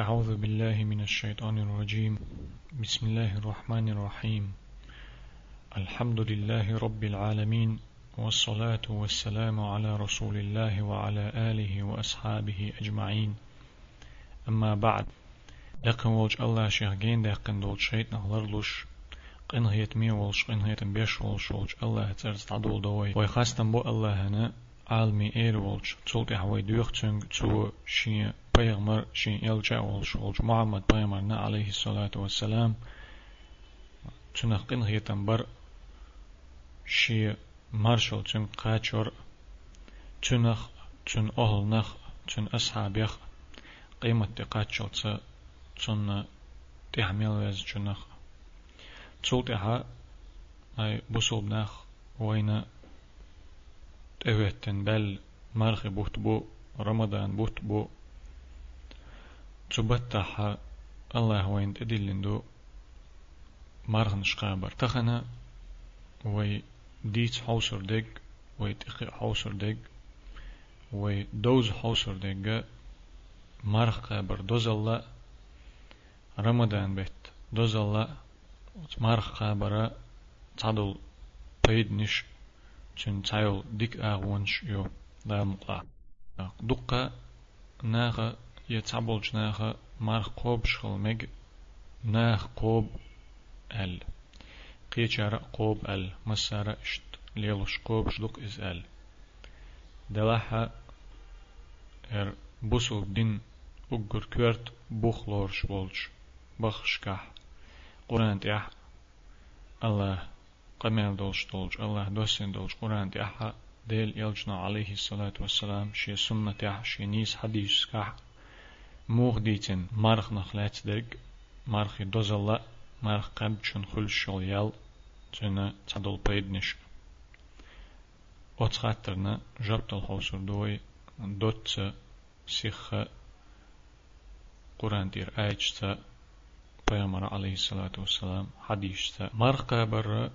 أعوذ بالله من الشيطان الرجيم. بسم الله الرحمن الرحيم. الحمد لله رب العالمين والصلاة والسلام على رسول الله وعلى آله وأصحابه أجمعين. أما بعد لكن وجه الله شهجين دقن دول شيط نغلرلوش قن هيت مي ولش قن هيت بيش ولش ولش الله ترز تعدول دوي. ويخاستن بو الله هنا عالمي إير ولش تولت حوي دوخ تنگ تو شي پیغمبر شين يلجا ولش ولش محمد پیغمبرنا عليه الصلاة والسلام. تنقين هيتن بر شي مارشل تن قاچور تنخ تن أهل نخ تن أصحاب يخ قيمة تقاچل تن تن تحمل وز تنخ تولتها أي بصوب نخ وين تهوتن بل مرخي بوت بو رمضان بوت بو. تبتح الله وين تدلندو مرخن شقابر تخنا وي ديت حوسر دق وي تقي حوسر دق وي دوز حوسر دق مرخ قابر دوز الله رمضان بيت دوز الله مرخ قابر تعدل بيد نش تن تايل ديك اغونش يو دام دقة ناغ يتعبل جناخ مار قوب شخل ناخ قوب ال. قيچار قوب ال. مسارة إشت ليلوش قوب شدوك إز ال. دلاحة إر بوسو دين اگر كورت بوخلورش بولش. بخشكح قرآن تيح الله قمال دولش دولش. الله دوسين دولش. قرآن تيحها ديل يلجنا عليه الصلاة والسلام. شي سنة تيح شي نيس حديث كح موغ ديتن مارخ نخلات درق مارخ دوزلا مارخ قب چون خل شول يال تنا تعدل بيدنش أتخاترنا جبت الحوصر دوي دوت سيخ قرآن دير آيجتا پیامبر عليه الصلاة والسلام حديث تا مرقى بر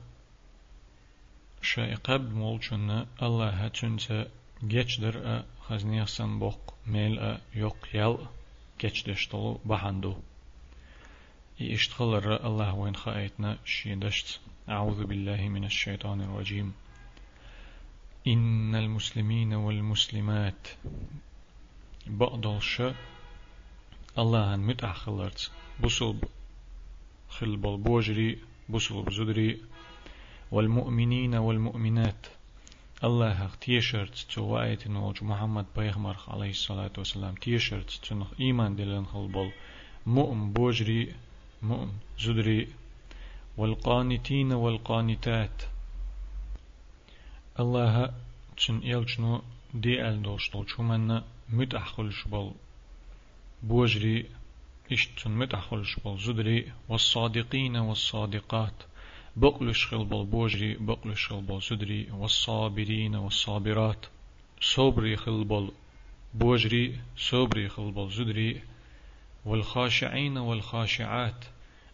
قبل مولشنا الله هتشنت جيش در خزنيخسن بوق ميل يوق يال كتشدشتلو بحندو يشتغل الله وين خايتنا شيدشت. أعوذ بالله من الشيطان الرجيم. إن المسلمين والمسلمات بقدلش الله أن متأخلرت بصل خلبل بوجري بصل بزدري والمؤمنين والمؤمنات الله تيشرت تو آية نوج محمد بيغمر عليه الصلاة والسلام تيشرت تنخ إيمان دلن خلبل مؤم بوجري مؤم زدري والقانتين والقانتات. الله تن إلجنو دي أل دوشتل شمنا متأخل شبل بوجري إشتن متأخل شبل زدري والصادقين والصادقات. بقل شغل بول بوجري بقل شغل بول سدري والصابرين والصابرات. صبري خل بول بوجري صبري خل بول زدري والخاشعين والخاشعات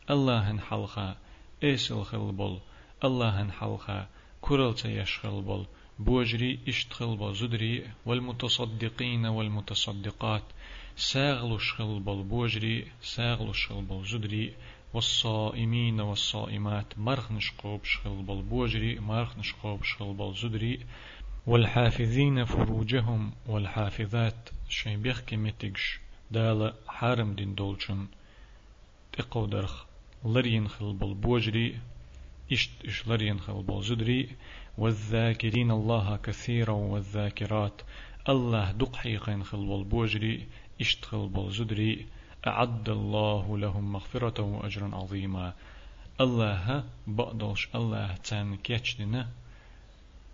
الله حلقا إيسل خل بول الله حلقا كرل يشخل بول بوجري اشتخل بول زدري والمتصدقين والمتصدقات ساغلو شخل بول بوجري ساغلو شخل بول زدري والصائمين والصائمات مرخ نشقوب شخل بالبوجري مرخ نشقوب شخل بالزدري والحافظين فروجهم والحافظات شين بيخ متقش دال حارم دين دولشن تقو درخ لرين خل بالبوجري إشت إش لرين خل بالزدري والذاكرين الله كثيرا والذاكرات الله دق حيقين خل بالبوجري إشت خل بالزدري أعد الله لهم مغفرة وأجرا عظيما. الله بقدلش الله تان كيتشدنا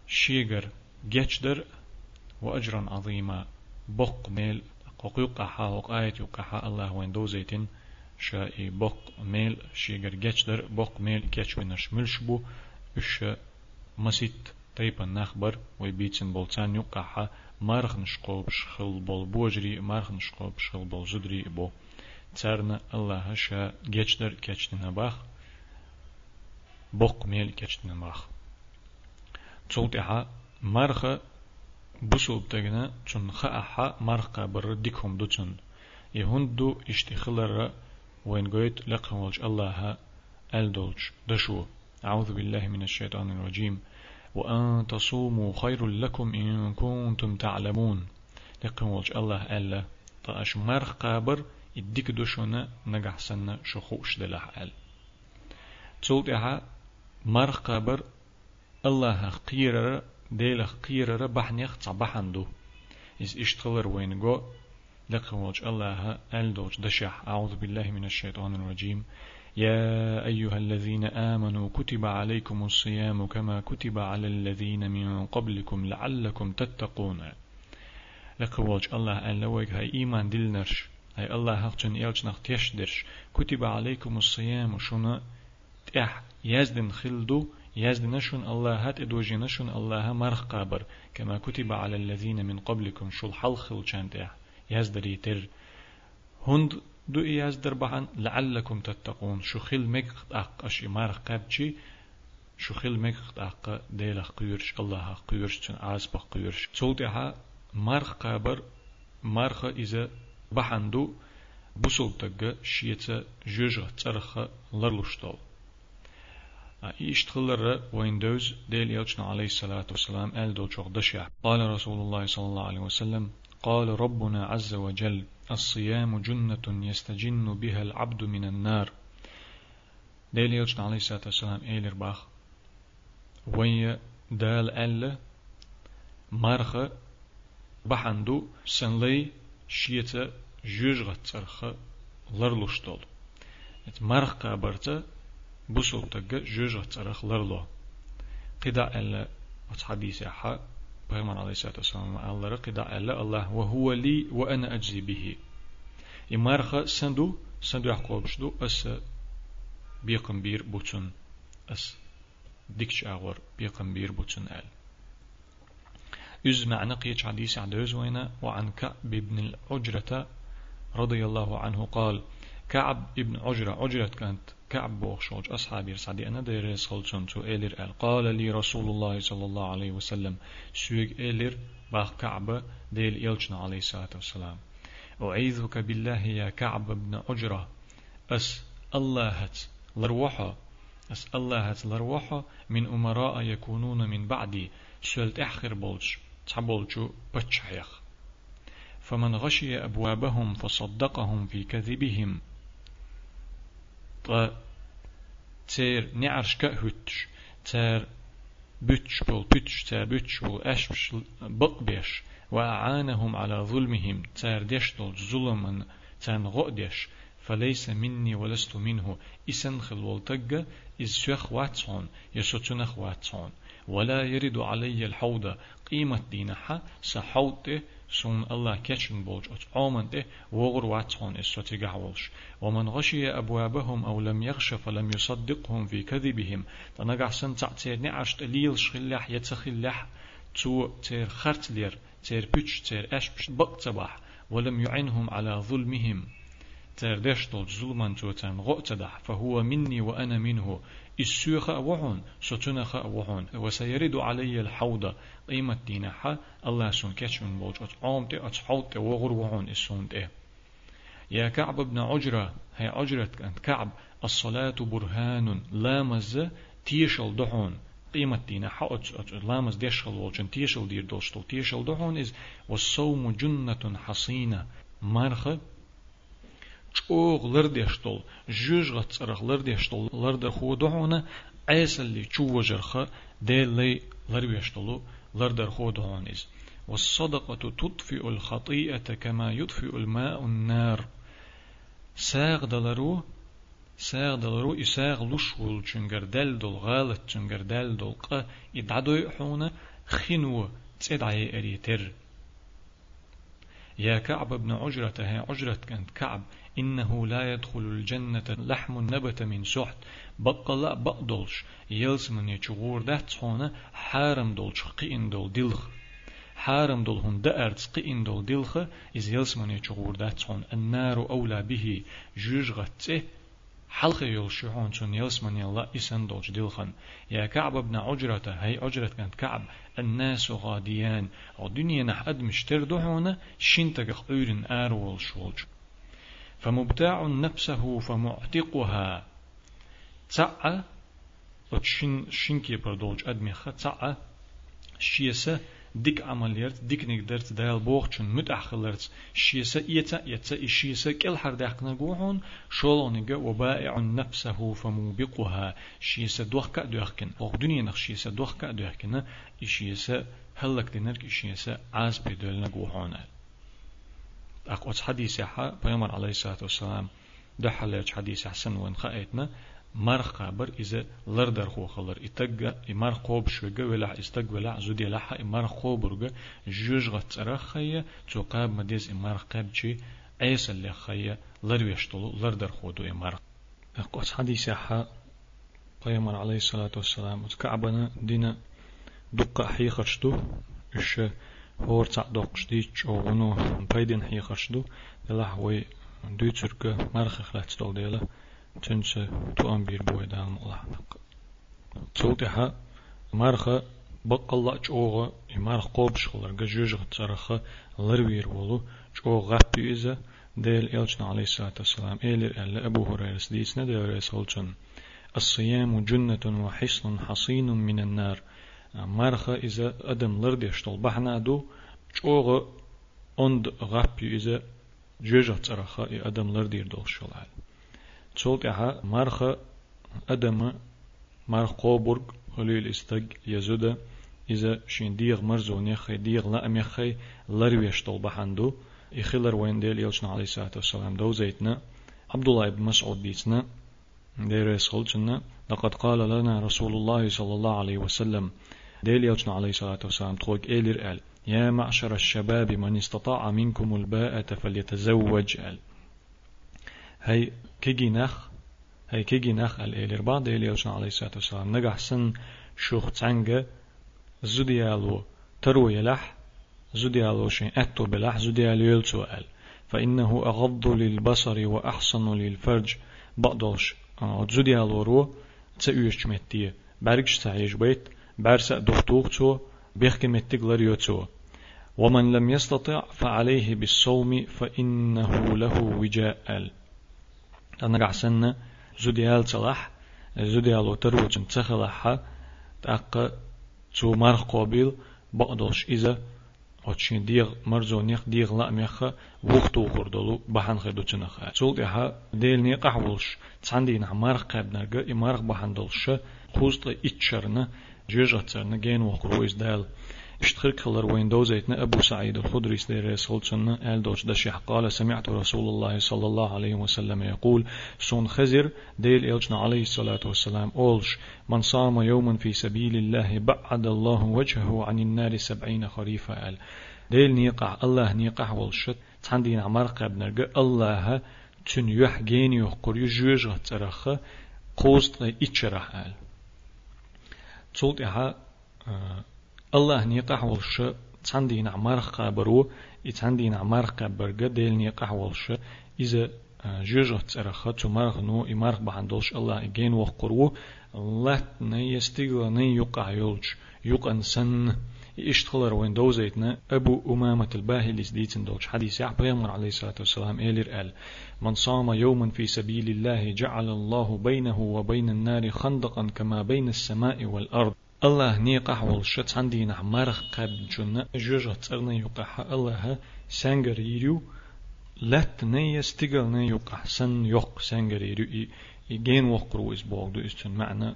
شيغر جيتشدر وأجرا عظيما. بق ميل قوقيق أحا وقايت يقحا الله وين دوزيتين شائي بق ميل شيغر جيتشدر بق ميل كيتش وينش ملشبو إش مسيت تيبا نخبر ويبيتين بولتان يقحا مارخ نشقوب شخل بول بوجري مارخ نشقوب شخل بول زدري بو. تارنا الله شا جيشدر كيشتنا باخ بوق ميل كيشتنا باخ تولتها مرخ بسوب تغنا چون خا احا مرخ بر ديكم دوچن يهندو اشتخلر وين قويت لقهولج الله ألدولج دشو أعوذ بالله من الشيطان الرجيم وأن تصوموا خير لكم إن كنتم تعلمون لقهولج الله ألا طاش مرخ قابر يديك دوشونا نجح سنة شخوش دلح أل. تولتها مرخ قابر الله قيرر ديلخ قيرر بحنيخ تصبحندو إز إشتغلر وين جو لقوج الله ألدوج دشح أعوذ بالله من الشيطان الرجيم. يا أيها الذين آمنوا كتب عليكم الصيام كما كتب على الذين من قبلكم لعلكم تتقون. لقوج الله ألوك هاي إيمان دلنرش هاي الله هقتن إلش نختيش درش كتب عليكم الصيام شنا تح يزدن خلدو يزدنشن الله هات ادوجنشن الله مرخ قابر كما كتب على الذين من قبلكم شو الحلخل شانتح يزدري تر هند دو يزدر بحن لعلكم تتقون شو خل مك أق أشي مارخ قابشي شو خل مك أق ديلا قيرش الله قيرش تن عازب قيرش صوتها مارخ قابر مارخ إذا بحندو بوسل تجا شيتا جوجة ترخ لرلوشتول يشتغل ويندوز ديل يلشنا عليه الصلاة والسلام قال دو دشع قال رسول الله صلى الله عليه وسلم قال ربنا عز وجل الصيام جنة يستجن بها العبد من النار. ديل يلشنا عليه الصلاة والسلام إيلر باخ وين دال ألا مرخ بحندو سنلي شيتا جوجغت ترخ لرلوشتول مرخ قابرتا بوسو تجا جوجة ترخ لرلو. قدا ألا حديث حا بيغمان عليه الصلاة والسلام الله قدا ألا الله وهو لي وأنا أجزي به. يمارخ سندو سندو يحقوب شدو أس بيقم بير بوتون أس ديكش أغور بيقم بير بوتون أل. يز معنى قيتش حديث عدوز وين وعن كعب بن العجرة رضي الله عنه قال كعب ابن عجرة عجرة كانت كعب بوخشوج أصحابي رسعدي أنا دير صلتون تو إلير قال قال لي رسول الله صلى الله عليه وسلم سويق إلير باخ كعب ديل إلشنا عليه الصلاة والسلام. أعيذك بالله يا كعب بن عجرة. أس الله هت لروحة أس الله هت لروحة من أمراء يكونون من بعدي. سلت أحخر بولش. تحبولشو بتشحيخ فمن غشي أبوابهم فصدقهم في كذبهم. تير نعرش كهوتش تير بتش بول بتش تير بتش بول أشبش بقبش وأعانهم على ظلمهم. تير ديشتل ظلما تان غؤدش فليس مني ولست منه. إسن خل والتقى إز شيخ واتسون. يسوتنخ واتسون. ولا يرد علي الحوض قيمة دينها سحوته سون الله كشن بولج أتعامن ده وغر واتون السوتي قعولش ومن غشي أبوابهم أو لم يغش فلم يصدقهم في كذبهم. تنقع سن تعتير نعش تليل شخلح يتخلح تو تير خرتلير تير بيتش تير أشبش بقتبح ولم يعنهم على ظلمهم. تير دشتل ظلما توتن غؤتدح فهو مني وأنا منه. السوخ أوحون ستنخ أوحون وسيرد علي الحوض. قيمة دينها الله سون كتشون بوج أتعوم تي أتحوط تي وغر السون تي. يا كعب بن عجرة هي عجرة كعب. الصلاة برهان لامز تيشل دحون قيمة دينا حقت لامز ديشل والجن تيشل دير دوشتل تيشل دحون إز والصوم جنة حصينة. مرخ چوغ لرديشتول جوج غتصرخ لرديشتول لرد خو دهونه عيسى اللي چو وجرخ ديل لي لربيشتولو لردر خو دهونيز والصدقة تطفئ الخطيئة كما يطفئ الماء النار. ساغ دلرو ساغ دلرو إساغ لشول چنگر دل دل غالت چنگر دل دل قا إدعدو حونا خنو تدعي أريتر يا كعب بن عجرة هي عجرة كانت كعب إنه لا يدخل الجنة لحم نبت من سحت. بقلا بقدولش يلس من يشغور ده تصونا حارم دولش قئن دول دلخ. حارم دول هن دأرت قئن دول دلخ. إز يلس من يشغور ده تصون النار أولى به. جوج غته حلقة يلشحون شون يلس من يلا إسن دولش دلخن. يا كعب بن عجرة. هي عجرة كانت كعب. الناس غاديان. ودنيا نح أدمش تردوحونا شنتك أورن آرول شولش فمبتاع نفسه فمعتقها. تعا وتشين شينكي بردولج أدمخة تعا شيسة ديك عمليات ديك نقدرت دايل بوخشن متأخلرت شيسة إيتا إيتا إشيسة كل حرداقنا قوحون شولونيغا وبائع نفسه فموبقها. شيسة دوخكا دوخكن أو دنيا نخ شيسة دوخكا دوخكن إشيسة هلك دينرك إشيسة عاز بيدولنا قوحون أقوى حديث حا بيامر عليه الصلاة والسلام. دحلج حديث حسن وين خايتنا مر خبر إذا لردر خو خلر. إتجا إمر خوب شوجا ولا استج ولا زودي لحا إمر خوبرجا جوج غترا خيا تقاب مديز إمر قاب شي عيس اللي خيا لرويشتلو لردر خودو إمر. قص حديث حا قيمر عليه الصلاة والسلام. كعبنا دينا دقة حيخشتو إيش هور تاع دوقشتيش أو غنو بايدين حيخشتو دلح وي دوتشرك مرخ خلات ستول ديلا تنسى تو أمبير بوي دام الله تولتها مرخة بق الله جوغا يمارخ قوب شغلر جوج تصرخة لروير ولو غابي إذا ديل إلشنا عليه الصلاة والسلام إيلر ألا أبو هريرة سديسنا ديل رسولشن الصيام جنة وحصن حصين من النار مرخة إذا أدم لردش طول بحنا دو جوغ أند غابي إذا جوج تصرخة أدم لردير دول شلال. تولت أها مرخ أدم مرخ قوبرغ هليل استج يزود إذا شين ديغ مرزو نيخي ديغ لا أميخي لرويش طول بحندو إخلر وين ديل يلشنا عليه الصلاة والسلام دو زيتنا عبد الله بن مسعود ديتنا دير يسخلتنا لقد قال لنا رسول الله صلى الله عليه وسلم ديل يلشنا عليه الصلاة والسلام تخوك إيلر أل يا معشر الشباب من استطاع منكم الباءة فليتزوج أل هي كيجي نخ هي كيجي نخ الإيلر بعد إليوشنا عليه الصلاة والسلام. نجح سن شوخ تانجا زوديالو تروي يلح زوديالو شين أتو بلح زوديالو يلتو أل فإنه أغض للبصر وأحسن للفرج. بقدوش زوديالو رو تسيوش متي برقش تعيش بيت. برسا دختوق تو بيخي متك لريوتو ومن لم يستطع فعليه بالصوم فإنه له وجاء. أنا قعسنا زوديال صلاح زوديال وتروجن تخلحها تأقى تو مرخ قابل بقدوش إذا أتشين ديغ مرزو نيخ ديغ لا ميخا وقتو خردلو بحن خدو تنخا سولت إها ديل نيق أحولش تساندين مرخ قاب نرقى إمارخ بحن دلش خوزت إتشرنا جيجاتسرنا جين وقرويز دال اشتخر كلر وين دوزيتنا أبو سعيد الخدري سدير سلطنا آل دوش دشيح قال سمعت رسول الله صلى الله عليه وسلم يقول سون خزر ديل إلجنا عليه الصلاة والسلام أولش من صام يوما في سبيل الله بعد الله وجهه عن النار سبعين خريفا آل. ديل نيقع الله نيقع والشت. تندين عمر قبنرق الله تن يح جين يحقر يجوج غترخ قوست إتشرح آل. تولت إها الله نيقح والش تندين عمر قابرو يتندين عمر قابرغ ديل نيقح والش إذا جوجة ترخة تمرغ نو إمرغ بحندوش الله إجين وقرو لا نيستيغ ني يقع يولج يقن سن اشتغلر وين دوزيتنا؟ أبو أمامة الباهلي سديتن دوش حديث يعبر عليه الصلاة والسلام إيلر آل من صام يوما في سبيل الله جعل الله بينه وبين النار خندقا كما بين السماء والأرض. الله نيقح والشت عندي نعمرخ قد جنة جوجة ترنا يقح. الله سانجر يريو لات نية استقل نية يقح. سن يق سانجر يريو. يجين وقرو إسبوغ دو إستن معنى.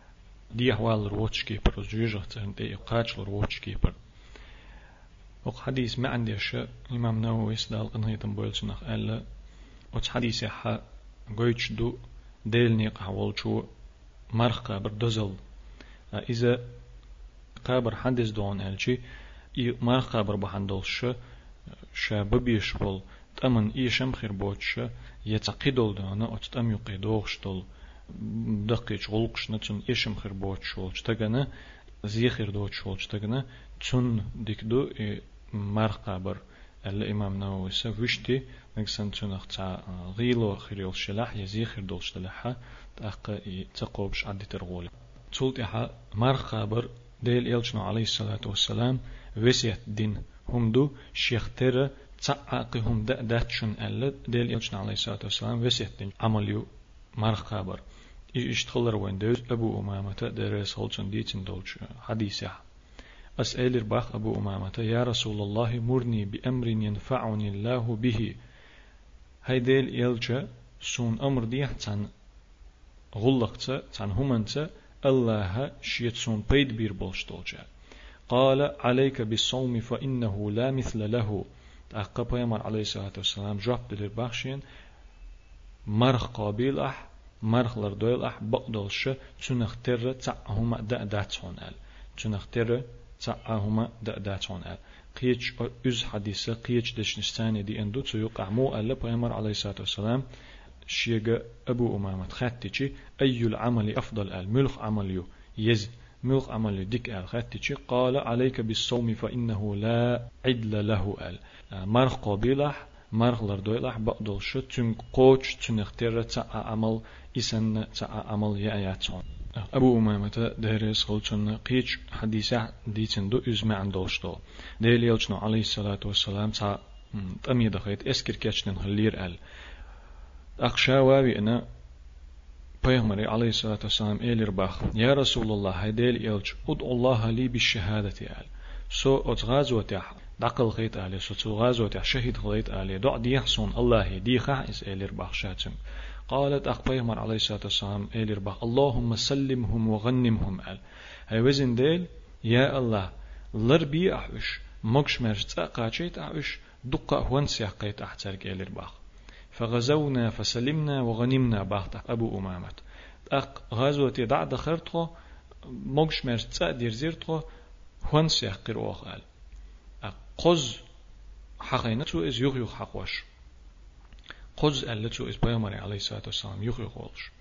دي أحوال الروتش كيبر. ترنا دي قاتش الروتش كيبر. وق حديث ما عندي شيء إمام نووي سدال قنهي تنبويل سنخ ألا وش حديث حا قويتش دو ديل نيقح والشو مرخة بردزل إذا قابر حدث دون ألشي ما قابر بحندلش شاببيش بول تأمن إيشم خير بوتش يتقيدول دانا أتتم يقيدوغش دول دقيش غلقش نتون إيشم خير بوتش ولش تغنى زيخير دوتش ولش تغنى تون ديك قابر الإمام نووي سوشتي نكسن تنخ تا غيلو خيريول شلاح يزيخير دولش تلحا تأقى تقوبش عدي ترغولي تولت إحا مار قابر ديل إلشنا عليه الصلاة والسلام وسيت دين هم دو شيخ ترى تعاقهم دا داتشن ألا ديل يلشن عليه الصلاة والسلام وسيتن عمليو مرخ خبر اشتغل وين دوز أبو أمامة درس هولشن ديتن دولش حديثة أسأل الباخ أبو أمامة يا رسول الله مرني بأمر ينفعني الله به. هيديل يلجأ سون أمر دي تن غلقت تن همنت الله شيت سون بيد بير بولشتولجا قال عليك بالصوم فإنه لا مثل له. أقا بيامر عليه الصلاة والسلام جواب دلير بخشين مرخ قابيل أح مرخ لردويل أح بقدلش تنختر تعهما دا داتون أل تنختر تعهما دا داتون أل قيش أز حديثة قيش دشنستاني دي إندو تيوقع مو ألا بيامر عليه الصلاة والسلام شيغا أبو أمامة. خاتتشي أي العمل أفضل أل ملخ عمليو يزي ملخ عمل ديك أل خاتتشي قال عليك بالصوم فإنه لا عدل له أل مرخ قابلح مرخ لردويلح بقدل شو قوش تنختر تا عمل إسن تا عمل يأياتون. أبو أمامة دهرس خلچن قيش حديثة ديتن دو أزمع عندوشتو ديل يلچنو عليه الصلاة والسلام تا تأمي دخيت إسكر كيشنن هلير أل. أخشى واوي أنا بيغمري عليه الصلاة والسلام إيلر باخ. يا رسول الله هيديل يلج أدعو الله لي بالشهادة آل. سو أتغاز وتح دقل غيت آلي سو تغاز وتح شهيد غيت آلي دع دي يحسون الله دي خا إس إيلر باخ شاتم. قالت أخ بيغمر عليه الصلاة والسلام إيلر باخ اللهم سلمهم وغنمهم آل. هاي وزن ديل يا الله لربي أحوش مكش مرج تاقاتشيت أحوش دقا هون سيحقيت أحترك إيلر باخ فغزونا فسلمنا وغنمنا باخت أبو أمامة أق غزوة دع دخرتو موكش مرس تسا دير زيرتو هون سيح قر قال قز حقينة تو إز يغ يغ حقوش قز ألا تو إز بيامري عليه الصلاة والسلام يغ يغ ولش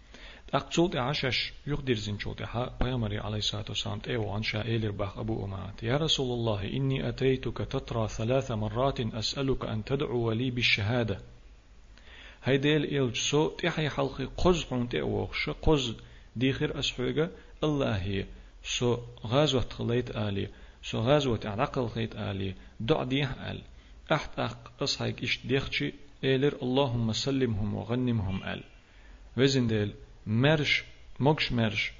أقتلت عشش يقدر زين شوت بيامري عليه الصلاة والسلام تيو عن شائل باخ أبو أمامة يا رسول الله إني أتيتك تترى ثلاث مرات أسألك أن تدعو لي بالشهادة هيديل إلج سو تحي حلقي قز قنت أوخش قز ديخر أسحوغا الله هي سو غازوة خليت آلي سو غازوة عقل خيت آلي دع ديه آل أحت أق أصحيك إش ديخشي إيلر اللهم سلمهم وغنمهم آل وزن ديل مرش مكش مرش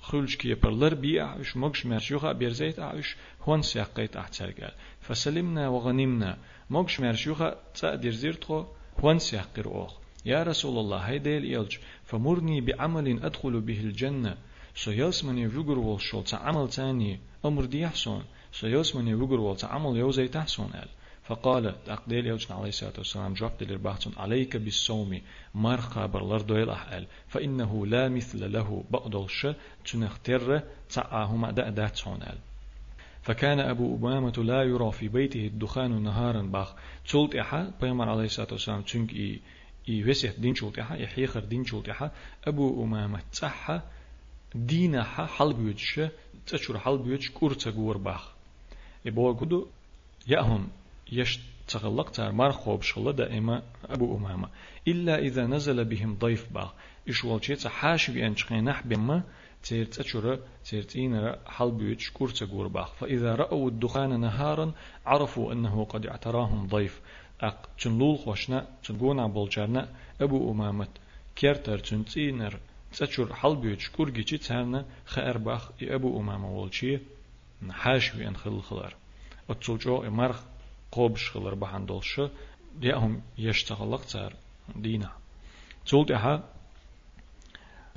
خلش كي برلر بي أعوش مكش مرش يوخا بيرزيت أعوش هون سيقيت أحترقال فسلمنا وغنمنا مكش مرش يوخا تأدير زيرتخو وانس يحقر أوخ يا رسول الله هيدا الإلج فمرني بعمل أدخل به الجنة سو يلسمني فيقر والشول عمل تاني أمر دي يحسون سو يلسمني فيقر والتا عمل يوزي تحسون أل فقال تقديل يوجن عليه الصلاة والسلام جواب دلير بحثون عليك بالصوم مرخى برلر دويل أحل فإنه لا مثل له بقدل ش تنختر تعاهما دأدات أل فكان أبو أمامة لا يرى في بيته الدخان نهارا باخ تولت إحا بيامر عليه الصلاة والسلام تنك إي إي وسيح دين شولت إحا يحيخر دين شولت إحا أبو أمامة تحا دين حا حل بيوتش تشور حل بيوتش كورتا جور باخ قدو يأهم يش تغلق مار خوب شغل دائما أبو أمامة. إلا إذا نزل بهم ضيف باخ إيش والشيء حاش بأنش نح بما تيرت أشورا تيرتين حل بيوتش كورتا قرباخ فإذا رأوا الدخان نهارا عرفوا أنه قد اعتراهم ضيف. أق تنلول خوشنا تنقونا بولجارنا أبو أمامت كيرتر تنتينر تشور حل بيوتش كورجي تسانا خير باخ أبو أمامة والشي حاشوي أن خل خلار أتصوجو مرخ قوبش خلر بحان دولش يأهم يشتغلق تار دينا. تولتها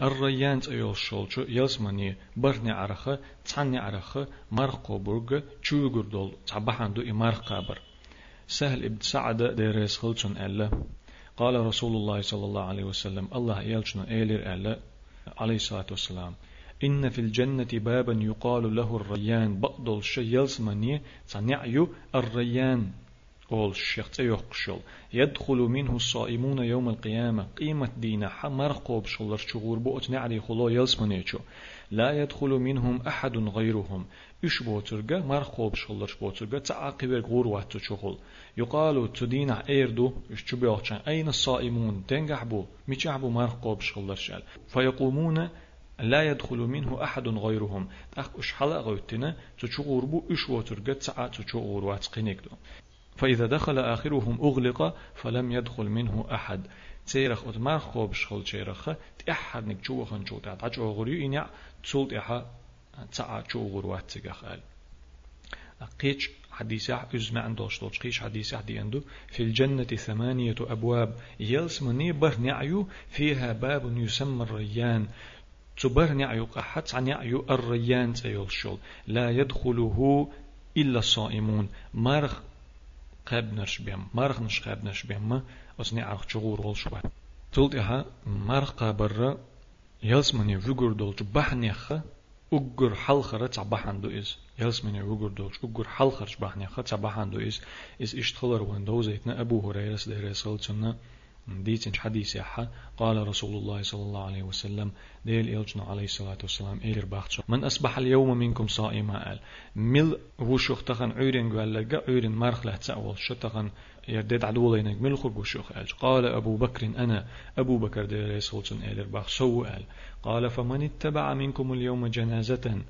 الريان تأيول شولشو يلسمني برني عرخة تعني عرخة مرقو برغ تشوغر دول تعبحان دو إمارخ قابر. سهل ابن سعد ديريس خلچن ألا. قال رسول الله صلى الله عليه وسلم الله يلچن إيلر ألا عليه الصلاة والسلام. إن في الجنة بابا يقال له الريان. بقدل شي يلسمني تنعيو الريان. أول الشيخ تيوقشل يدخل منه الصائمون يوم القيامة. قيمة دينا حمر قوب شلر شغور بوت نعري خلو يلسمنيشو لا يدخل منهم أحد غيرهم إش بوترغا مر قوب شلر بوترغا تعاقب غور واتو شغل يقال تدينا ايردو إش أين الصائمون تنجح بو ميچح بو شلر شال فيقومون لا يدخل منه أحد غيرهم. تأخ أش حلقة غوتنا تشغور بو إش بوترغا تعا تشغور وات قينيكدو فإذا دخل آخرهم أغلق فلم يدخل منه أحد. تيرخ أت مار خوب شخل تيرخ تأحد نك جو خن جو تعت عج أغري إنيا تسولت إحا تسعى جو غروات تجخال قيش حديثة أزمع عنده شلوش قيش حديثة دي عنده في الجنة ثمانية أبواب. يلس مني بر نعيو فيها باب يسمى الريان. تبر نعيو قحت نعيو الريان تيولشل لا يدخله إلا الصائمون مرخ قاب نرش بيم مرخ نش قاب نرش بيم أصني عرق شغور والشبه تلت إها مرخ قابر يلس مني فجر دولش بحنيخ أجر حلخرة تعبحندو إز. يلس من يوجر دوش أجر حلخرش بحني خد تعبحندو إز. إز إشتخلر وين دوزيتنا أبو هريرة ده رسول سنة ديتن حديث يحا قال رسول الله صلى الله عليه وسلم ديل إلجنا عليه الصلاة والسلام إير باخشو من أصبح اليوم منكم صائما قال مل وشوخ تخن عيرين قال لك عيرين مرخ له تسأول شتخن يردد عدولينك مل خرج وشوخ قال قال أبو بكر أنا أبو بكر ديل رسول سن إير باخشو قال قال فمن اتبع منكم اليوم جنازة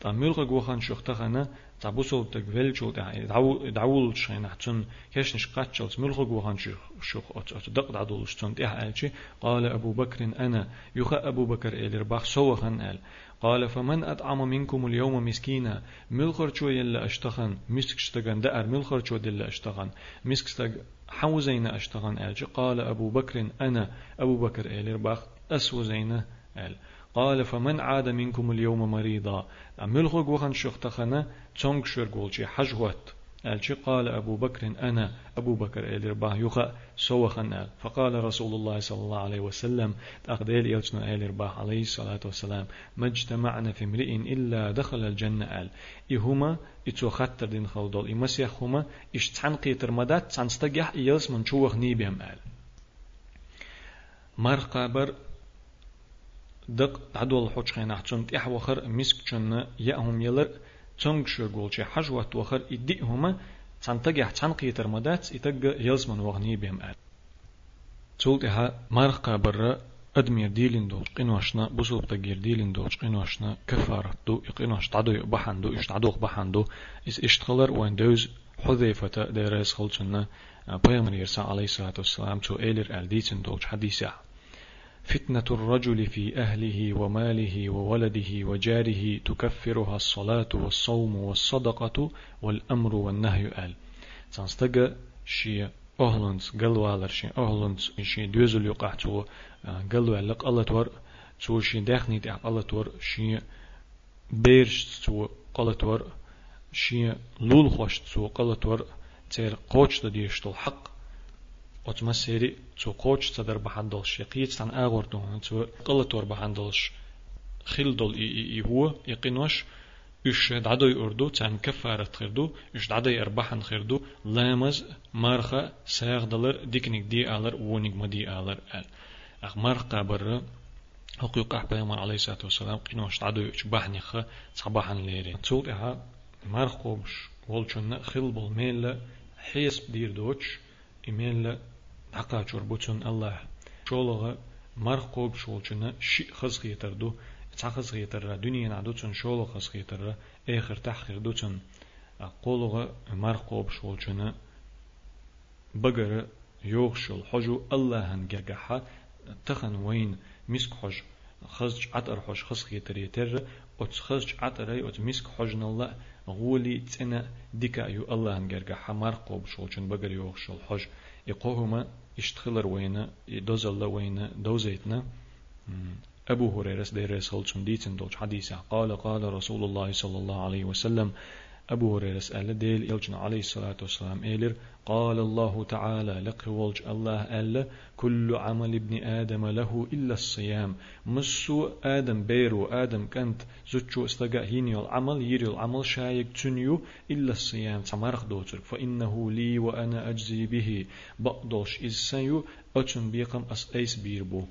تعمل جوخان شختخنا تعبوسو تقبل شو دعو دعول شين حتون كيش نشقات شو تعمل جوخان شخ دق دعول شتون تيه قالشي قال أبو بكر أنا يخ أبو بكر إلى رباح سوى خن قال قال فمن أطعم منكم اليوم مسكينا ملخر شو يلا أشتخن مسك شتغن دأر ملخر شو يلا أشتغن مسك شتغ حوزين أشتغن قالشي قال أبو بكر أنا أبو بكر إلى رباح أسوزين قال قال فمن عاد منكم اليوم مريضا؟ أملغ وخن شختخنا تونغ شرغولشي حجوت ألشي قال أبو بكر أنا أبو بكر إلرباه يخا سوخن. آل فقال رسول الله صلى الله عليه وسلم تأخذيل يلتنا إلرباه عليه الصلاة والسلام. ما اجتمعنا في امرئ إلا دخل الجنة. آل إهما إتو خطر دين خلدول إمسيخ هما إشتحن قيتر مدات تنستجح إيلس من شوخ نيبهم. آل مرقابر دق عدول حوش خينا حتون تيح وخر مسك چون يأهم يلر تونغ شرغول شي حج وقت وخر إدي هما تنتجح تنقي ترمدات إتق يلزمن وغني بهم آل. تولت إها مارخ قابر أدمير ديلين دوش قنوشنا بسوب تغير ديلين دوش قنوشنا كفارة دو قنوش تعدو بحان دو إش تعدو بحان دو. إس إشتغلر وين دوز حذيفة ديرس خلصنا بيامر يرسى عليه الصلاة والسلام تو إيلر آل ديتن دوش حديثة فتنة الرجل في أهله وماله وولده وجاره تكفرها الصلاة والصوم والصدقة والأمر والنهي آل. تنستقى شي أهلنس قلوالر شي أهلنس شي دوزل يقع تو قلوالق الله تور تو شي داخني تاع الله تور شي بيرش تو الله تور شي لول خوش تو الله تور تير قوش ديشتو الحق أتما سيري تو قوش تدر بحندلش يقيت تان آغور دون تو قلتور بحندلش خيل دول إي إي هو يقينوش إش دعدو يردو تان كفارة خيردو إش دعدو يربحن خيردو لامز مرخة ساغ دلر ديكنيك دي آلر وونيك مدي آلر آل أخ مرخة برا حقوق أحبائي عليه الصلاة والسلام قينوش دعدو يشبحني خا صباحا ليرين تول إها مرخوش والشن خيل بالميل حيس بدير دوش إيميل حقا بوتون الله شولغا مرخ قوب شولچنا شي خز خيتردو تخز خيتر دنيا نعدو تون شولغ خز خيتر اخر تحقيق دو تون قولغا مرخ قوب شولچنا بقر يوغشل حجو الله هنجرجحا تخن وين مسك حج خزج عطر حج خز خيتر يتر أت خزج عطر أي أت مسك حج الله غولي تنا ديكا يو الله هنجرجحا مرخ قوب شولچن بقر يوغشل حج يقوهما اشتخلر وينا دوزل وينا دوزيتنا أبو هريرة دير رسول ديتن دوش حديثة قال قال رسول الله صلى الله عليه وسلم أبو هريرة قال ديل إلجنا عليه الصلاة والسلام إيلر قال الله تعالى لقه ولج الله ألا كل عمل ابن آدم له إلا الصيام. مسو آدم بيرو آدم كانت زوجو استقا هيني العمل يري العمل شايك تنيو إلا الصيام. تمارخ دوتر فإنه لي وأنا أجزي به. بقدوش إذ سيو أتن بيقم أس أيس بيربو.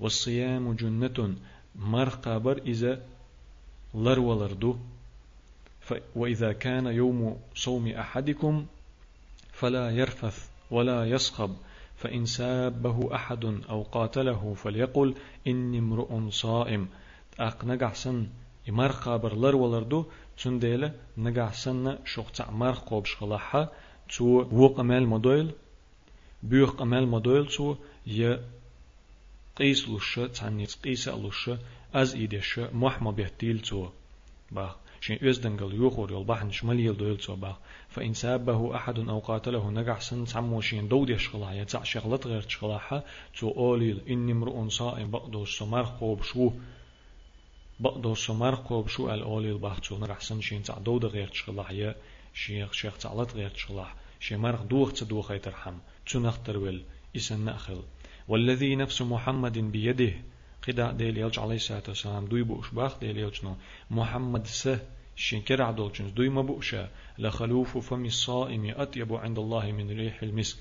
والصيام جنة مرخ قابر إذا لر ولردو وإذا كان يوم صوم أحدكم فلا يرفث ولا يصخب فإن سابه أحد أو قاتله فليقل إني امرؤ صائم. أق نجحسن يمرخ قابر لر ولردو تنديل نجحسن شوقت مرخ قوبش خلاحة تو وقمال مدويل بيوخ قمال مدويل تو ي قيس لوشة تانيت قيس لوشة از إيدش محمد بيهتيل تو با شين أزدنقل يوخور يلبحن شمال يلدويل تو با. فإن سابه أحد أو قاتله نجح سن تعمو شين دود يشغلا. يتع شغلت غير تشغلاها تو أوليل إني امرؤ صائم بقدو سمر خوب شو. بقدو سمر خوب شو الأوليل باختو نجح سن شين تع دود غير تشغلا شيخ شيخ تعلت غير تشغلا شي مرخ دوخ تدوخ يترحم. تنختر ويل إسن نأخل. والذي نفس محمد بيده قدا ديل يلج عليه الصلاة والسلام دوي بوش باخ ديل يلجنو محمد سه شنكر عدول جنس دوي ما بوشا لخلوف فم الصائم أطيب عند الله من ريح المسك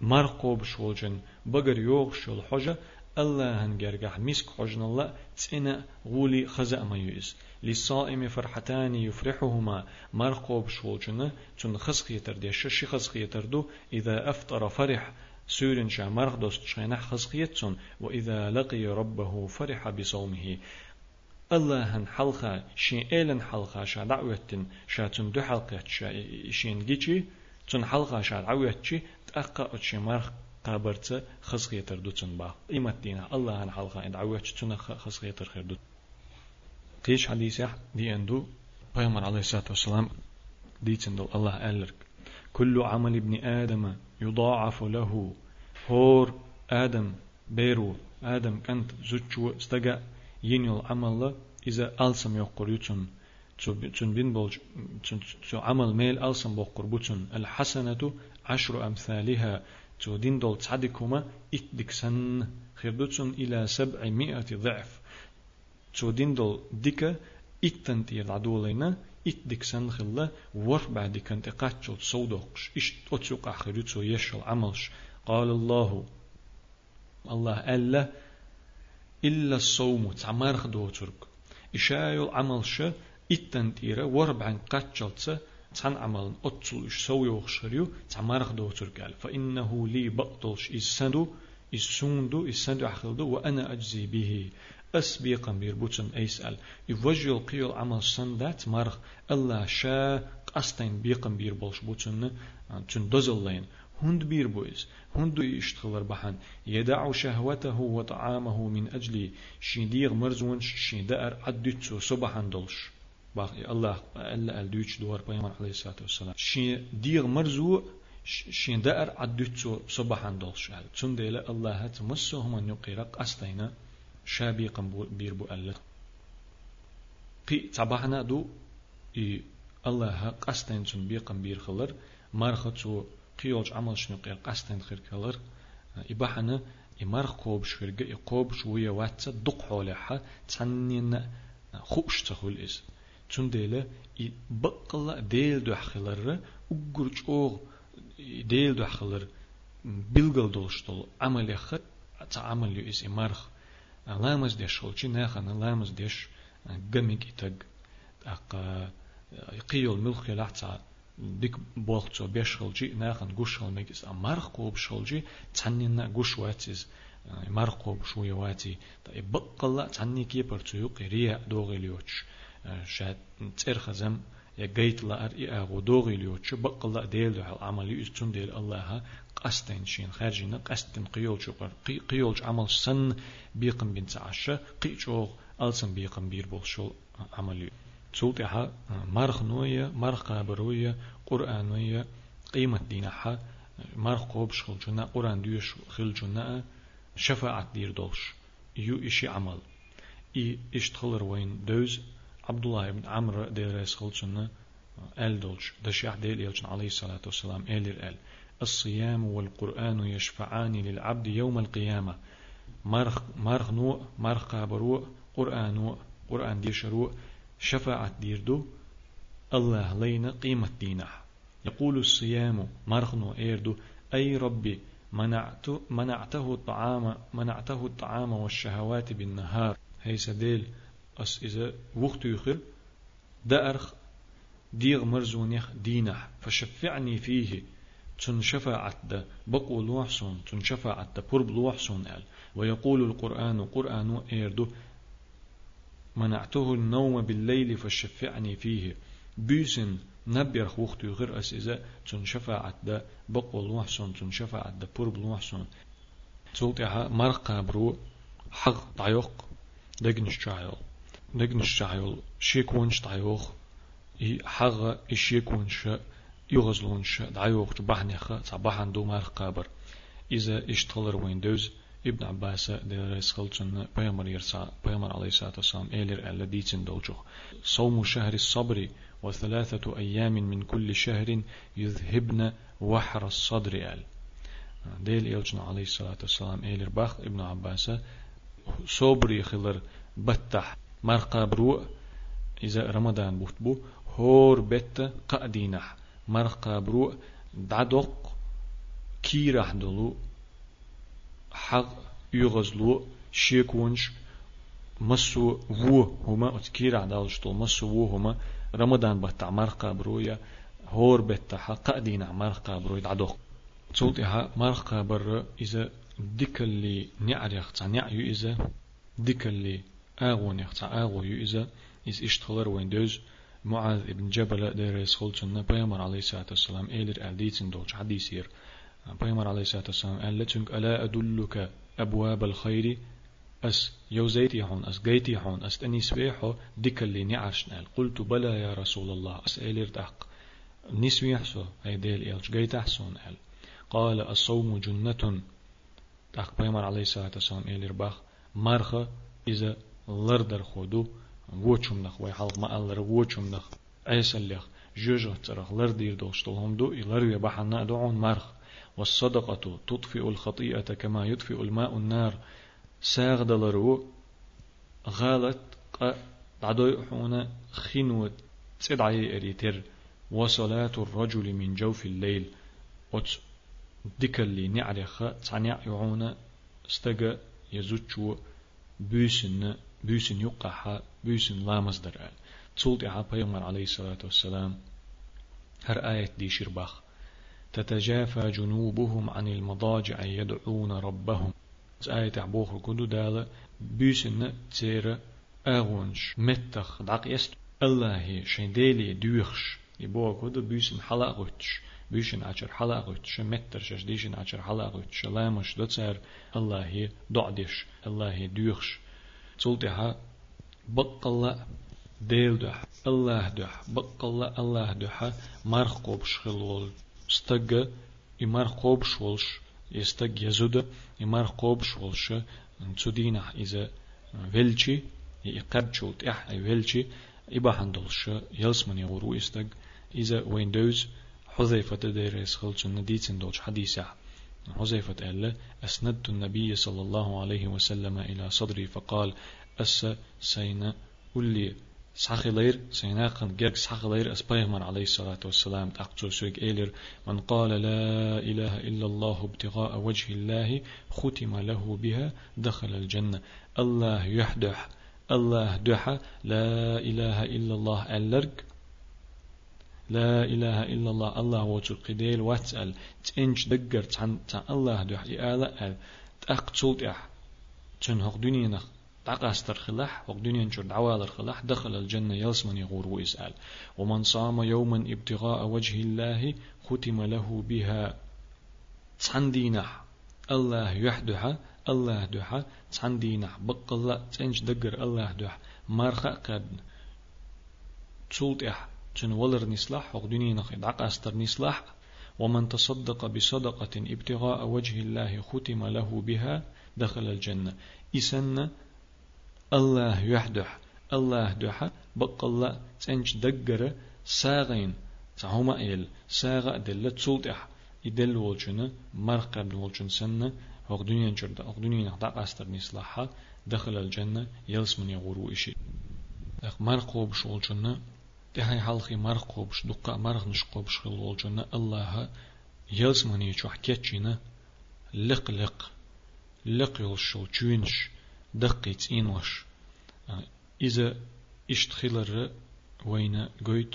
مرقوب شولجن بقر يوغ شول حجة الله هنجرجح مسك حجن الله تسنا غولي خزأ ما يؤس للصائم فرحتان يفرحهما مرقوب شولجن تن خسخ يترديش شي خسخ يتردو إذا أفطر فرح سورن شا مرخ دوست شينح خسخيتسون وإذا لقي ربه فرح بصومه. الله هن حلقة شين إيلن حلقة شا دعوتن شا تن دو حلقة شا شين جيتشي تن حلقة شا دعوتشي تأقى أتشي مرخ قابرت خسخيتر دو تن با. إيمت دينا الله هن حلقة دعوتش تن خسخيتر خير دو قيش حديث دي أندو بيامر عليه الصلاة والسلام دي تندو الله ألرك. كل عمل ابن آدم يضاعف له. هور آدم بيرو آدم كانت زوجو استجا ينيل عمل إذا ألسم يقر يتون تون بين بولج تو عمل ميل ألسم بقر بوتون الحسنة عشر أمثالها. تو دين دول تصدقهما إتدكسن. خيردوتون إلى سبعمائة ضعف. تو دين دول ديكا اتنتير عدولينا اتدك سن خلا ور بعد كنت قاتشل صودقش اش تتسوق اخرتو يشل عملش قال الله الله ألا إلا الصوم تعمرخ دو ترك إشايل عملش اتنتيرا ور بعد قاتشل تان عمل أتسلش سوي وخشريو تعمرخ دو ترك فإنه لي بقتلش إسندو إسوندو إسندو أخلدو وأنا أجزي به أسبيقا بيربوتن أيسأل يوجل قيل عمل سندات مرخ الله شا قستين بيقا بيربولش بوتن تن دوزلين. هند بير بويز هند يشتغل بحن. يدع شهوته وطعامه من أجل شيديغ مرزونش شيدأر عدتسو صبحان دولش. باقي الله ألا الدوش دور بيمان عليه الصلاة والسلام. شي ديغ مرزو شين دار عدتسو صبحان دولش. تندل الله تمسو هم نقيرق أستينا شابيقا بير بو ألا قي تبعنا دو إي الله قستين تون بيقا بير خلر مرخة قيوج عمل شنو قيل قستين خير كلر إباحنا إمر قوب شخرج إقوب شوية واتس دق حولها تنين خوش تخول إز تون ديلا بقلا ديل دو حخلر وقرج أوغ ديل دو حخلر بلغل دولشتول عمل يخر تعمل يو إز إمرخ لامز ديش خلچي ناخن لامز ديش قميك إتق أق قيول ملخي لحتا بيك بولتو بيش خلچي ناخن قوش خلميكس أمارخ قوب شخلچي تنين قوش واتيز مرقوب شوية واتي بقلا تعني كي برتو قريا دوغي ليوتش شاد ترخ زم يا جيت لا ار اي اغو دوغي ليوتش بقلا ديل دو عملي إستون ديل الله قستين شين خارجين قستين قيول شقر قي قيول عمل سن بيقم بنت عشا قي شوغ ألسن بيقم بير بول عملي تولتها مرخ نوية مرخ قابروية قرآنوية قيمة دينها مرخ قوب شخل جنا قرآن ديوش خل جنا شفاعة دير دولش. يو إشي عمل. إي اشتخلر وين دوز عبد الله بن عمرو دير خل جنا ال دولش دشيح ديل يلجن عليه الصلاة والسلام إلير ال الصيام والقرآن يشفعان للعبد يوم القيامة مرخ مرخ نو مرخ قابرو قرآن قرآن ديشرو شفاعة ديردو الله لينا قيمة دينه يقول الصيام مرخنو إيردو أي ربي منعت منعته الطعام منعته الطعام والشهوات بالنهار هي سديل أس إذا وقت يخل دأرخ ديغ مرزونيخ دينه فشفعني فيه تن شفاعت ده بقو لوحسون تن شفاعت ده قرب لوحسون قال ويقول القرآن قرآن إيردو منعته النوم بالليل فشفعني فيه بيسن نبير خوخت غير أس إذا تون شفاعة دا بقول وحسن تون شفاعة دا برب وحسن تولتها مرقى برو حق ضيوق دقنش شعيل دقنش شعيل شيكونش ضيوق حق إشيكونش يغزلونش ضيوق بحنخة صباحا دو مرقى بر إذا اشتغلر ويندوز ابن عباس دير سخلتن بيامر يرسا بيامر عليه الصلاة والسلام إيلر ألا ديتن دوجو صوم شهر الصبر وثلاثة أيام من كل شهر يذهبن وحر الصدر آل. ديل إلجنا عليه الصلاة والسلام إيلر باخ ابن عباس صبر يخلر بتح. مرقى برو إذا رمضان بوتبو هور بت قادينح مرقى برو دعدق كيرح دلو حق يغزلو شيكونش مسو وو هما اتكير عدالشتو مسو وو هما. رمضان بتاع مرقى برويا هور بتاع حق دين مرقى برويا دعدوخ تولت ها مرقى بر إذا ديك اللي نعريخ تاع نعيو إذا ديك آغون يخ تاع آغو يو إذا إذ إشتغلر وين دوز معاذ ابن جبل دير يسخل جنة بيامر عليه الصلاة والسلام إيلر ألديتن دوج حديثير بيامر عليه الصلاة والسلام قال لتنك ألا أدلك أبواب الخير أس يوزيتي هون أس جيتي هون أس تني سبيحو ديك اللي نعرش نال قلت بلى يا رسول الله أس إيلر دق نسوي حسو هاي ديل إيلش جيت أحسون قال قال الصوم جنة دق بيامر عليه الصلاة والسلام إيلر باخ مرخ إذا لردر خودو وچم نخ وي حلق ما ألر وچم نخ عيسى اللخ جوجه ترخ لردير دوشتلهم دو إلر يبحنا دعون مرخ. والصدقة تطفئ الخطيئة كما يطفئ الماء النار. ساغ دلرو غالت عدو حونا خنوة تدعي أريتر وصلاة الرجل من جوف الليل وت ديكالي نعرخ تعنيع يعونا استجا يزوجو بيسن بيسن يقحا بيسن لا مصدر. تولت عا عليه الصلاة والسلام. هر آية دي شرباخ تتجافى جنوبهم عن المضاجع يدعون ربهم. آية عبوخ كدو دالة بيسن تيرا أغونش. متخ داق يست الله شين ديلي دوخش يبوه كدو بيسن حلقوتش بيشن عشر حلقوتش متر شش ديشن عشر حلقوتش لامش دوتسر الله دعدش الله دوخش تولتها بقلا ديل دح الله دح بقلا الله دح مرقوب شخلول استجا إمار قوب شولش يستج يزود إمار قوب شولش تدينا إذا فيلشي. إح أي فيلشي. إبا حندلش. يلسمن يغورو استج إذا ويندوز. حذيفة دير يسخلش نديتن دوش. حديثة حذيفة قال أسندت النبي صلى الله عليه وسلم إلى صدري فقال أس سين قل سحخلير سيناقن جرك سحخلير أسبيغمر عليه الصلاة والسلام تأقجو سويق إيلر من قال لا إله إلا الله ابتغاء وجه الله ختم له بها دخل الجنة. الله يحدح الله دحى لا إله إلا الله ألرق لا إله إلا الله. الله وجه قديل واتسأل. تنش دقر تن الله دحى إآلاء تأقجو تأح تنهق دنيا دعقاستر خلاح وق دنيا نشر دعوالر خلاح دخل الجنة يلسمن يغور ويسأل. ومن صام يوما ابتغاء وجه الله ختم له بها. تصندينح الله يحدها الله دحا تصندينح بق الله تنج دقر الله دح مرخا قد تسولت تن ولر نسلاح وق دنيا نخي دعقاستر نسلاح ومن تصدق بصدقة ابتغاء وجه الله ختم له بها دخل الجنة. إسن الله يحدح الله دحا بق الله تنج دقر ساغين تهما إل ساغا دل تسولتح يدل ولجنا مرقب ولجن سنة وق دنيا جرد وق دنيا نخدع أستر نسلحها دخل الجنة يلس من يغورو إشي. أخ مرقوب شولجنا تهاي حلقي مرقوب دقا مرق نشقوب شغل ولجنا الله يلس من يشوح كيتشينا لق لق لق يلشو جوينش دقيت إنوش إذا اشتخلر وين قويت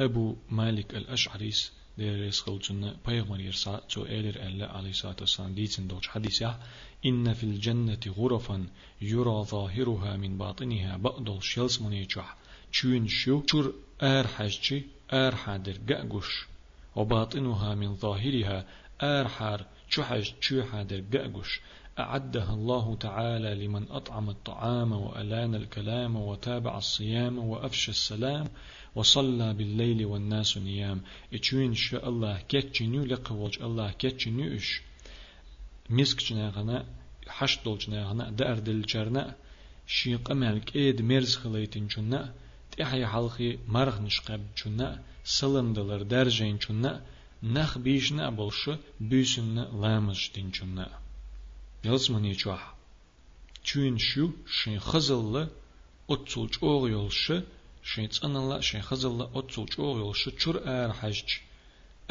أبو مالك الأشعريس دير يسخل جنة بيغمر يرسا تو إيلر ألا عليه الصلاة والسلام ديتن دوش حديثة إن في الجنة غرفا يرى ظاهرها من باطنها بأدل شيلس منيجح تشوين شو؟ شور آر حاجتي آر حادر قأقش وباطنها من ظاهرها آر حار شحج شو حادر قأقش أعدها الله تعالى لمن أطعم الطعام وألان الكلام وتابع الصيام وأفشى السلام وصلى بالليل والناس نيام إتشوين شاء الله كتشنو لقوج الله كتشنو إش. مسك جناغنا حش دول جناغنا دار دل جرنا شيق أمالك إيد مرز خليتين جنا تحيا حلقي مرغ نشقب جنا سلم دلر درجين جنا نخ بيشنا بولش بيسن لامش دين جنا يلزمني جوح چون شو شين خزل أتسول جوغ يولش شين تسأنا شين خزل أتسول جوغ يولش چور آر حجج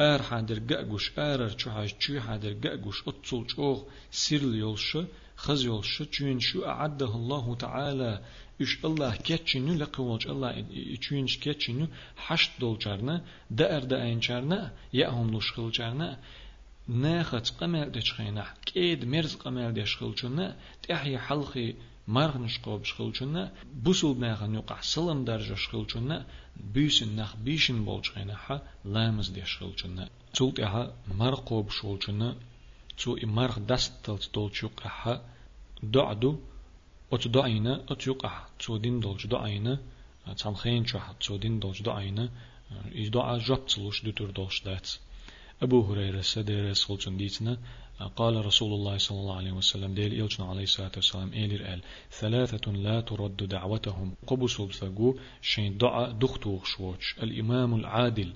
آر حادر قاقوش آرر چو حاج چو حادر قاقوش أتصل چوغ سير يولش خز يولش چون شو أعده الله تعالى الله كتشنو لقوج الله چونش كتشنو حشت دول جارنا دأر دأين جارنا يأهم لشخل جارنا ناخت قمل دشخينا كيد مرز قمل دشخلچنا تحيا حلقي مرغ نشقوب شخلچنا بوسل ناخن يقع سلم درجة شخلچنا بيسن نخ بيشن بولچخينا ح لامز دشخلچنا تولت أها مرقوب شولچنا تو مرغ دست تلت دولچوق ح دعدو ات دعينا ات يقع تو دين دولچ دعينا تامخين چو تو دين دولچ دعينا إذ دعا جبت لوش دوتر دولش دات. أبو هريرة سدير سلطن ديتنا قال رسول الله صلى الله عليه وسلم ديل إلجنا عليه الصلاة والسلام إيلر آل ثلاثة لا ترد دعوتهم. قبس بثقو شين دعا دختوغ شوش الإمام العادل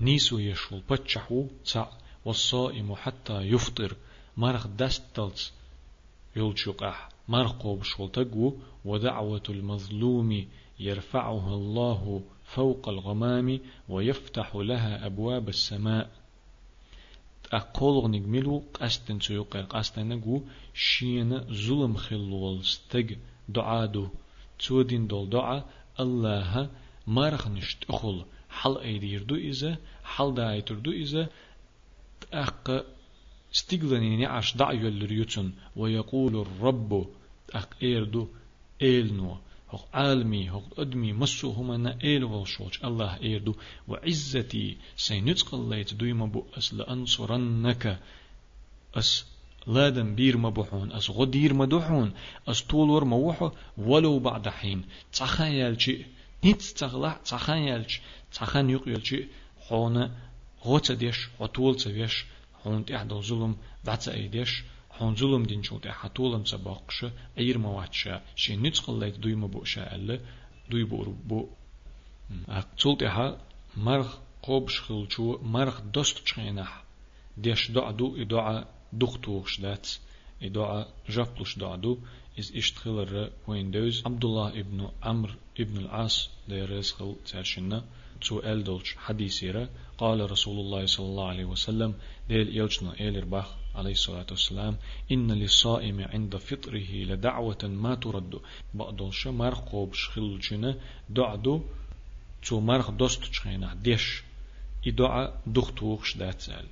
نيسو يشول بتشحو تع والصائم حتى يفطر. مرخ دستلت يلجقح مرخ قوب شول ودعوة المظلوم يرفعها الله فوق الغمام ويفتح لها أبواب السماء. أقول نجملو قستن سيوق قستن نجو شين ظلم خلول ستج دعادو. تودين دول دعاء الله مرخ نشت أخل حل أيدير دو إذا حل دايتر دو إذا أق استقلني عش دعيو اللي ويقول الرب أق إيردو إيلنو هق عالمي هق أدمي مسو هما نا إيل والشوش. الله إيردو وعزتي سينتق الليت دويما بو أس لأنصرنك أس لادن بير مبوحون أس غدير مدوحون أس طولور موحو ولو بعد حين. تخيل شيء نيت تغلع تخيل تخان يقيل شيء غوتا ديش وطول تبيش حون تحدو ظلم بعد أيديش هون ظلم دين شوت حتولم سباقش اير مواتشا شي نتقل ليت دوي مبوشا ألا دوي بور بو أقتلت ها مرخ قوب شخلچو مرخ دوست چخينح ديش دعدو إدعا دختوخش دات إدعا جفلوش دعدو إز إشتخلر ويندوز عبد الله ابن عمرو ابن العاص ديرز خل ترشنا تو ألدولش حديثيرا قال رسول الله صلى الله عليه وسلم ديل يوجنا إيلر باخ عليه الصلاة والسلام إن للصائم عند فطره لدعوة ما ترد بقدوش مرقوب شخلجنا دعدو تو مرق دوست چخينا ديش إدعاء دختوخش داتسال